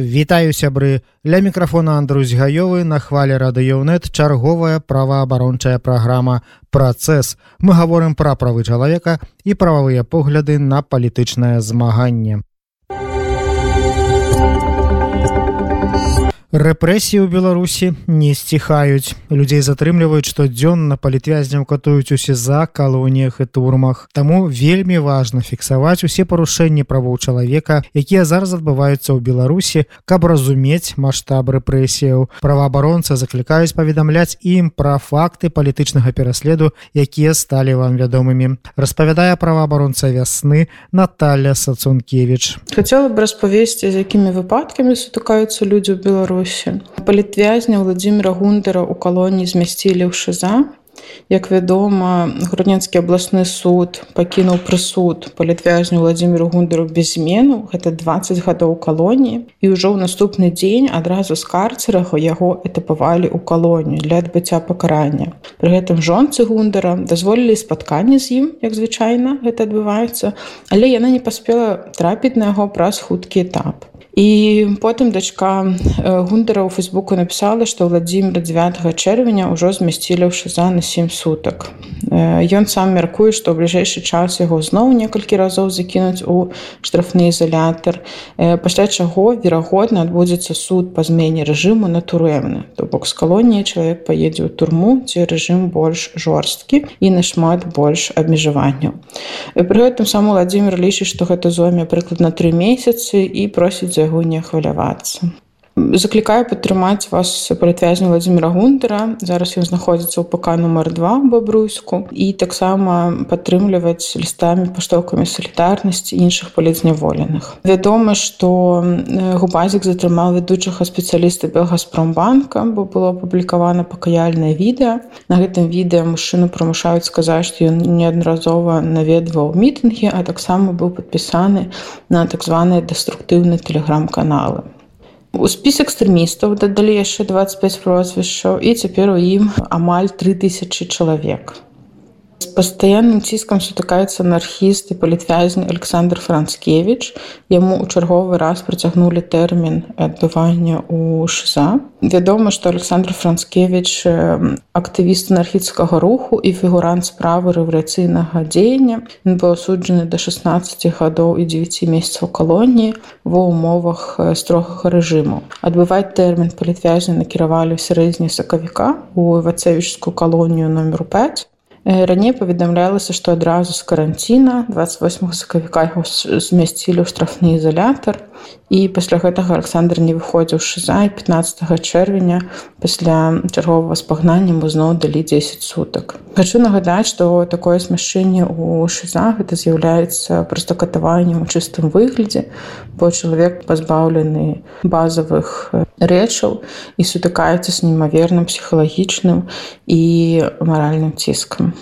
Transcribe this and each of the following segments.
Вітаю сябры. Ля мікрафона Андрусь гаёвы на хвале радыёнет чарговая праваабарончая праграма працэс мы гаворым пра правы чалавека і прававыя погляды на палітычнае змаганне рэпрэсіі ў беларусі не сціхаюць. Людзей затрымліваюць штодзённа палітвязняў катуюць усе за калоніях і турмах. Таму вельмі важна фіксаваць усе парушэнні правоў чалавека якія зараз адбываюцца ў беларусі каб разумець маштаб рэпрэсіяў. Праваабаронца заклікаюць паведамляць ім пра факты палітычнага пераследу якія сталі вам вядомымі. Распавядае праваабаронца вясны Наталья сацункевич хотела бы распавесці з якімі выпадкамі сутыкаюцца людзі ў беларусі беларусі. Палітвязня владимира гундера у калоніі змясцілі ў шыза Як вядома, грудненскі абласны суд пакінуў прысуд палітвязню Владзіміру гундару без змену гэта 20 гадоў калоніі і ўжо ў наступны дзень адразу з карцерага яго этапавалі ў калонію для адбыцця пакарання. Пры гэтым жонцы гундара дазволілі спатканне з ім, як звычайна гэта адбываецца, але яна не паспела трапіць на яго праз хуткі этап. І потым дачка гундара ў фейсбуку напісала, што владимир 9 чэрвеня ўжо змясцілі ў шыза на 7 сутак. Ён сам мяркуе, што ў бліжэйшы час яго зноў некалькі разоў закінуць у штрафны ізалятар. Пасля чаго верагодна адбудзецца суд па змене рэжыму на турэмны. То бок з калоніі чалавек паедзе ў турму, ці рэжым больш жорсткі і нашмат больш абмежаванняў. Пры гэтым сам Владимир лічыць, што гэта зоме прыкладна тры месяцы і просіць за яго не хвалявацца. Заклікаю падтрымаць вас палітвязня владимира гундера зараз ён знаходзіцца ў пк нумар два бабруйску і таксама падтрымліваць лістамі паштоўкамі салідарнасці іншых палізняволеных вядома што губазік затрымаў вядучага спецыяліста белгаспромбанка бо было апублікавана пакаяльнае відэа. На гэтым відэа мужчыну прымушаюць сказаць што ён неаднаразова наведваў мітынгі а таксама быў падпісаны на так званыя деструктыўныя тэлеграм-каналы У спіс экстрэмістаў дадалі яшчэ 25 прозвішчаў і цяпер у ім амаль 3000 чалавек пастаянным ціскам сутыкаецца анархіст і палітвязень александр францкевич яму ў чарговы раз працягнулі тэрмін адбывання у шза. Вядома што александр францкевич актывіст анархіцкага руху і фігурант справы рэвалюцыйнага дзеяння. Ён быў асуджаны да 16 гадоў і 9 месяцаў калоніі ва ўмовах строгага рэжыму. Адбываць тэрмін палітвязня накіравалі ў сярэдзіне сакавіка у вацевічскую калонію номер 5 Раней паведамлялася, што адразу з каранціна 28 сакавіка яго змясцілі ў штрафны ізалятар. І пасля гэтага александр не выходзіў шыза і 15 чэрвеня пасля чарговага спагнання мы зноў далі 10 сутак. Хочу нагадаць што такое смяшчэнне у шыза гэта з'яўляецца проста катаваннем у чыстым выглядзе бо чалавек пазбаўлены базавых рэчаў і сутыкаецца з немаверным псіхалагічным і маральным ціскам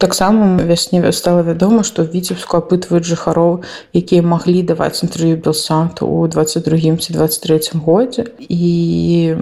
таксама вясне стала вядома што віцебску апытваюць жыхароў якія маглі даваць інтэрв'ю белсанту у 22 ці 23 годзе. І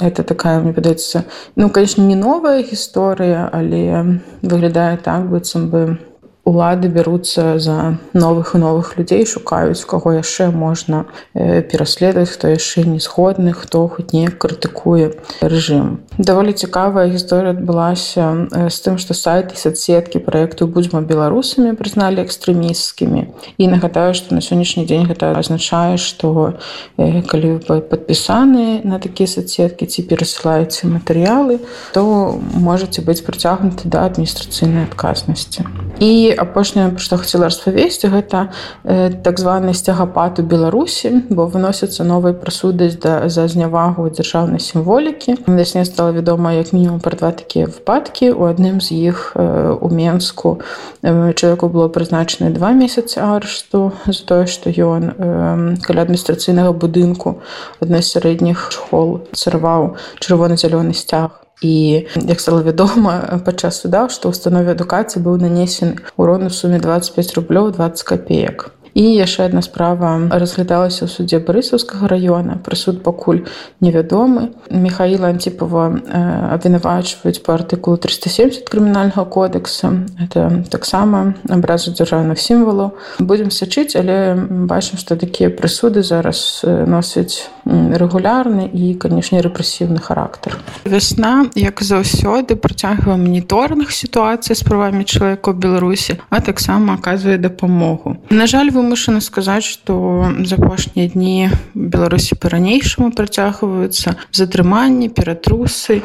это такая мне падаецца ну конечно не новая гісторыя але выглядае так быццам бы улады бяруцца за новых і новых людзей шукаюць каго яшчэ можна пераследаваць хто яшчэ не згодны хто хоць неяк крытыкуе рэжым. Даволі цікавая гісторыя адбылася з тым што сайт і соцсеткі праекту будзьма беларусамі прызналі экстрэмісцкімі і нагадаю што на сённяшні дзень гэта азначае што калі вы падпісаны на такія соцсеткі ці перасылаеце матэрыялы то можете быць прыцягнуты да адміністрацыйнай адказнасці і апошняе што хацела распавесці гэта э, так званы сцягапад у беларусі бо выносяцца новай прасудаць да за знявагу дзяржаўнай сімволікі вясне стала вядома як мінімум пра два такія выпадкі у адным з іх э, у менску э, чалавеку было прызначаны два месяцы арышту за тое што ён э, каля адміністрацыйнага будынку адной з сярэдніх школ сарваў чырвона-зялёны сцяг і як стало вядома падчас суда што ўстанове адукацыі быў нанесен урон у суме 25 рублёў 20 копеек і яшчэ одна справа разглядалася ў суде барысаўскага района прысуд пакуль невядомы. Михаила антипова абвінавачваюць по артыкулу 370 крымінальнага кодекса. Это таксама абразу дзяржаўных сімвалаў. Будемм сачыць але бачым што такія прысуды зараз носяць рэгулярны і канешне рэпрэсіўны характар вясна як заўсёды працягвае моніторных сітуацый з правамі чалавека ў беларусі а таксама аказвае дапамогу. На жаль вымушана сказаць што за апошнія дні беларусі па-ранейшаму працягваюцца затрыманні ператрусы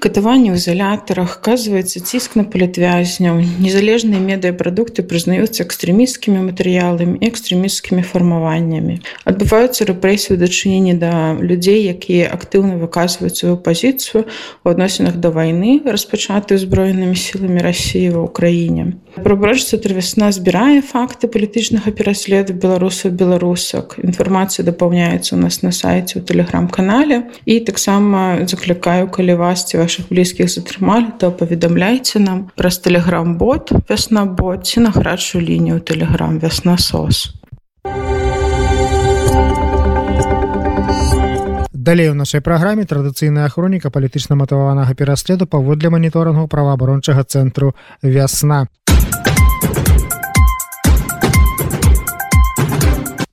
катаванні ў изолятарах оказывается ціск на палітвязняў незалежныя медыапрадукты прызнаюцца экстрэмісцкімі матэрыяламі экстрэмісцкімі фармаваннямі. Адбываюцца рэпрэсію дачынення да людзей якія актыўна выказваюць сваю пазіцыю у адносінах да вайны распачаты узброенымі сіламі рассіі ва ўкраіне пробачыцца трывясна збірае факты палітычнага пераследу беларусаў беларусак інфармацыя дапаўняецца у нас на сайце у тэлеграм-канале і таксама заклікаю калі васці ваших блізкіх затрымалі то паведамляйце нам праз тэлеграм-бот вясна бот ці на гарачую лінію тэлеграм вясна сос далей у нашай праграме традыцыйная хроніка палітычна матаванага пераследу паводле маніторынгу праваабарончага цэнтру вясна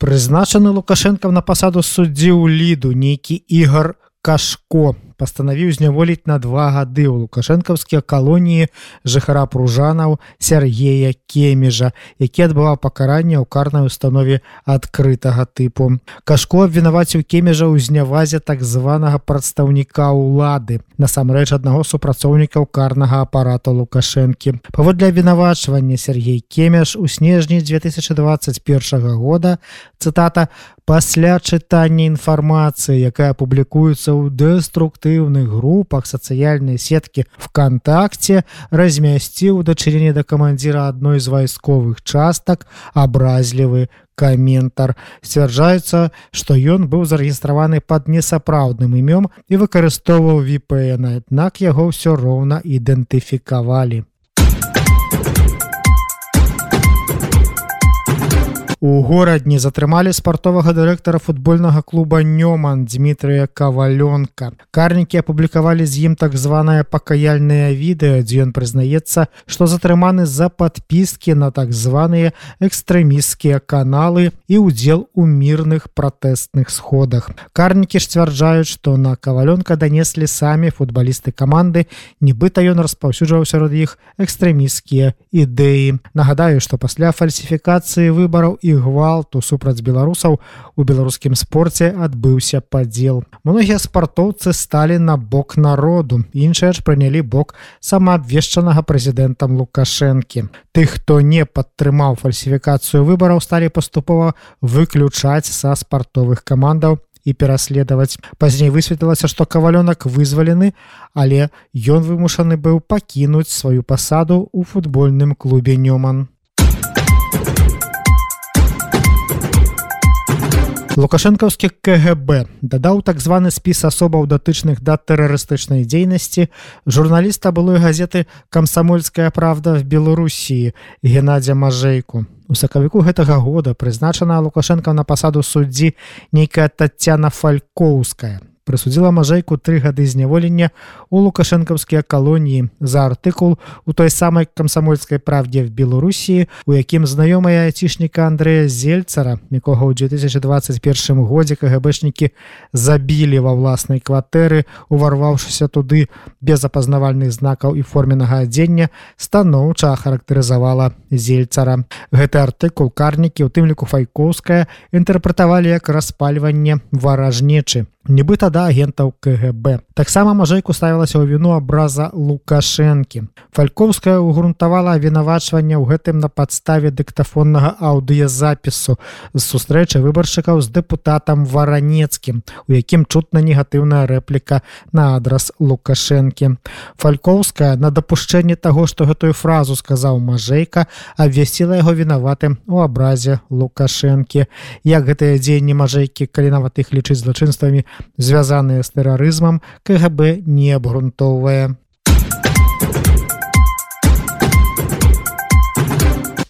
прызначаны лукашэнкам на пасаду суддзі ў ліду нейкі ігар кашко пастанавіў зняволіць на два гады ў лукашэнкаўскія калоніі жыхара пружанаў Сергея кемежа які адбываў пакаранне ў карнай установе адкрытага тыпу. Кашко абвінаваціў кемежа ў знявазе так званага прадстаўніка ўлады насамрэч аднаго супрацоўнікаў карнага апарата лукашэнкі. Паводле абвінавачвання Сергей кемеш у снежні 2021 года цытата пасля чытання інфармацыі якая публікуецца ў дэструктыве актыўных групах сацыяльнай сеткі вКтакце размясціў дачыненне да камандзіра адной з вайсковых частак абразлівы каментар. Сцвярджаецца што ён быў зарэгістраваны пад несапраўдным імём і выкарыстоўваў VPN аднак яго ўсё роўна ідэнтыфікавалі У горадні затрымалі спартовага дырэктара футбольнага клуба Нёман Дмітрыя Кавалёнка. Карнікі апублікавалі з ім так званае пакаяльнае відэа, дзе ён прызнаецца, што затрыманы за падпіскі на так званыя экстрэмісцкія каналы і ўдзел у мірных пратэстных сходах. Карнікі ж сцвярджаюць, што на кавалёнка данеслі самі футбалісты каманды, нібыта ён распаўсюджваў сярод іх экстрэмісцкія ідэі. Нагадаю, што пасля фальсіфікацыі выбараў і гвалту супраць беларусаў у беларускім спорце адбыўся падзел. Многія спартоўцы сталі на бок народу. іншыя ж прынялі бок самаабвешчанага прэзідэнтам Лукашэнкі. Тых, хто не падтрымаў фальсіфікацыю выбараў, сталі паступова выключаць са спартовых камандаў пераследаваць пазней высветлілася што кавалёнак вызвалены але ён вымушаны быў пакінуць сваю пасаду ў футбольным клубе нёман лукашэнкаўскі кгб дадаў так званы спіс асобаў датычных да тэрарыстычнай дзейнасці журналіста былой газеты камсамольская правда в беларусіі геннадзя мажэйку. У сакавіку гэтага года прызначана лукашенко на пасаду суддзі нейкая татяна фалькоўская прысудзіла мажайку тры гады зняволення у лукашэнкаўскія калоніі за артыкул у той самай камсамольскай правдзе в беларусі у якім знаёмая айцішніка Андрэя зельцара якога ў 2021 годзе кгбшнікі забілі ва ўласнай кватэры уварваўшыся туды без апазнавальных знакаў і форменага адзення станоўча характарызавала зельцара. Гэты артыкул карнікі у тым ліку файкоўская інтэрпрэтавалі як распальванне варажнечы нібыта да агентаў кгб. Таксама мажайку ставілася ў віну абраза лукашэнкі. Фалькоўская угрунтавала вінавачванне ў гэтым на падставе дыктафоннага аўдыязапісу з сустрэчы выбаршчыкаў з дэпутатам варанецкім у якім чутна негатыўная рэпліка на адрас лукашэнкі. Фалькоўская на дапушчэнне таго што гэтую фразу сказаў мажэйка абвясціла яго вінаватым у абразе лукашэнкі. Як гэтыя дзеянні мажэйкі калі нават іх лічыць злачынствамі звязаныя з тэрарызмам кгб не абгрунтоўвае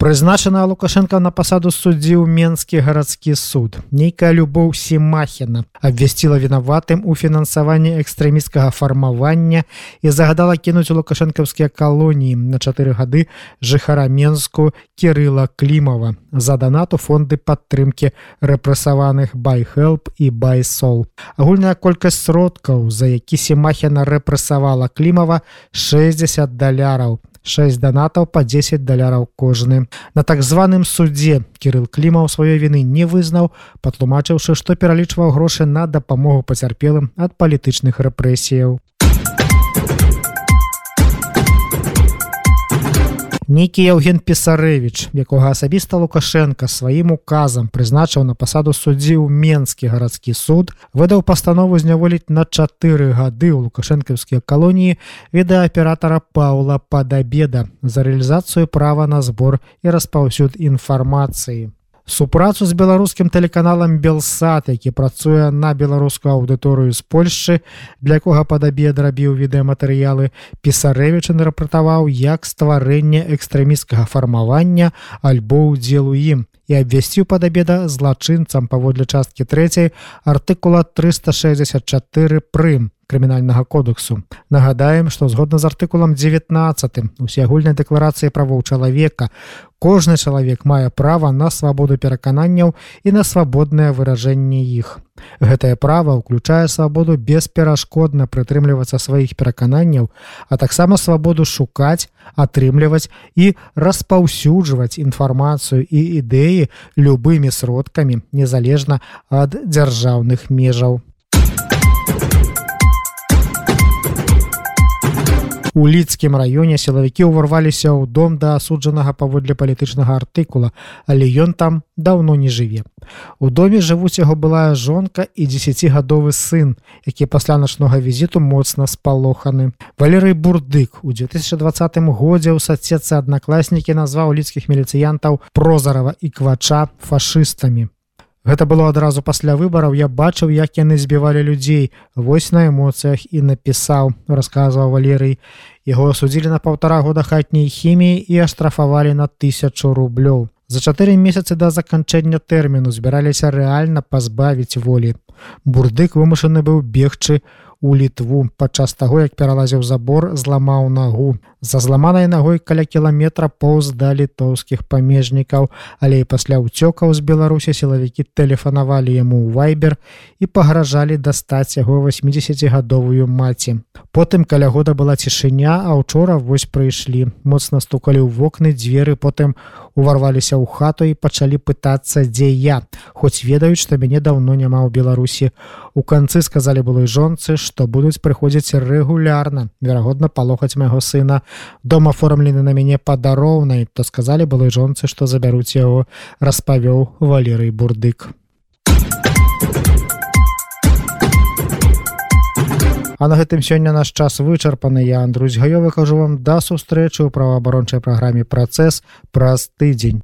прызначана лукашенко на пасаду суддзі ў менскі гарадскі суд. Нейкая любоў семахіна абвясціла вінаватым у фінансаванні экстрэміскага фармавання і загадала кінуць лукашэнкаўскія калоніі на чатыры гады жыхара менску кирыла клімова за данату фонды падтрымки рэпрэсаваных байхелп і байсол агульная колькасць сродкаў за які семахіна рэпрэсавала клімава 60 даляраў 6 данатаў по 10 даляраў кожны на так званым суддзе кирилл клімаў сваёй вины не вызнаў патлумачыўшы што пералічваў грошы на дапамогу пацярпелым ад палітычных рэпрэсіяў Некі Яўген Пісарэвіч, якога асабіста Лукашенко сваім указам прызначыў на пасаду суддзі ў Менскі гарадскі суд, выдаў пастанову зняволіць на чатыры гады ў лукашэнкаўскія калоніі відэааператара Паўла Падабеда за рэалізацыю права на збор і распаўсюд інфармацыі супрацу з беларускім тэлеканалам белсад які працуе на беларускую аўдыторыю з польшчы для якога падабе драбіў відэаматэрыялы пісарэвіча нарапратаваў як стварэнне экстрэміскага фармавання альбо ўдзел у ім і абвясціў падабеда злачынцам паводле часткі 3 артыкула 364 прым крымінальнага кодексу. Нагадаем што згодна з артыкулам 19 усеагульнай дэкларацыі правоў чалавека кожны чалавек мае права на свабоду перакананняў і на свабоднае выражэнне іх. Гэтае права ўключае свабоду бесперашкодна прытрымлівацца сваіх перакананняў а таксама свабоду шукаць атрымліваць і распаўсюджваць інфармацыю і ідэі любымі сродкамі незалежна ад дзяржаўных межаў у лідскім раёне сілавікі ўварваліся ў дом да асуджанага паводле палітычнага артыкула але ён там даўно не жыве. У доме жывуць яго былая жонка і десятгадовы сын які пасля начнога візіту моцна спалоханы. Валерый бурдык у 2020 годзе ў сацецы аднакласнікі назваў лідскіх міліцыянтаў прозарова і квача фашыстамі Гэта было адразу пасля выбараў. Я бачыў як яны збівалі людзей. Вось на эмоцыях і напісаў расказваў валерый. Яго асудзілі на паўтара года хатняй хіміі і аштрафавалі на тысячу рублёў. За чатыры месяцы да заканчэння тэрміну збіраліся рэальна пазбавіць волі. Бурдык вымушаны быў бегчы у літву. Падчас таго як пералазіў забор зламаў нагу за зламанай ногой каля кіламетра поўз да літоўскіх памежнікаў але і пасля ўцёкаў з беларусі сілавікі тэлефанавалі яму ў вайбер і пагражалі дастаць яго 80гадовую маці. Потым каля года была цішыня а учора вось прыйшлі. Моцна стукалі ў вокны дзверы потым уварваліся ў хату і пачалі пытацца дзе я. Хоць ведаюць што мяне даўно няма ў беларусі. У канцы сказалі былой жонцы што будуць прыходзіць рэгулярна верагодна палохаць майго сына дом аформлены на мяне падароўнай то сказалі былой жонцы што забяруць яго распавёў валерый бурдык А на гэтым сёння наш час вычарпаны я Андрусь гаёвы кажу вам да сустрэчы ў праваабарончай праграме працэс праз тыдзень.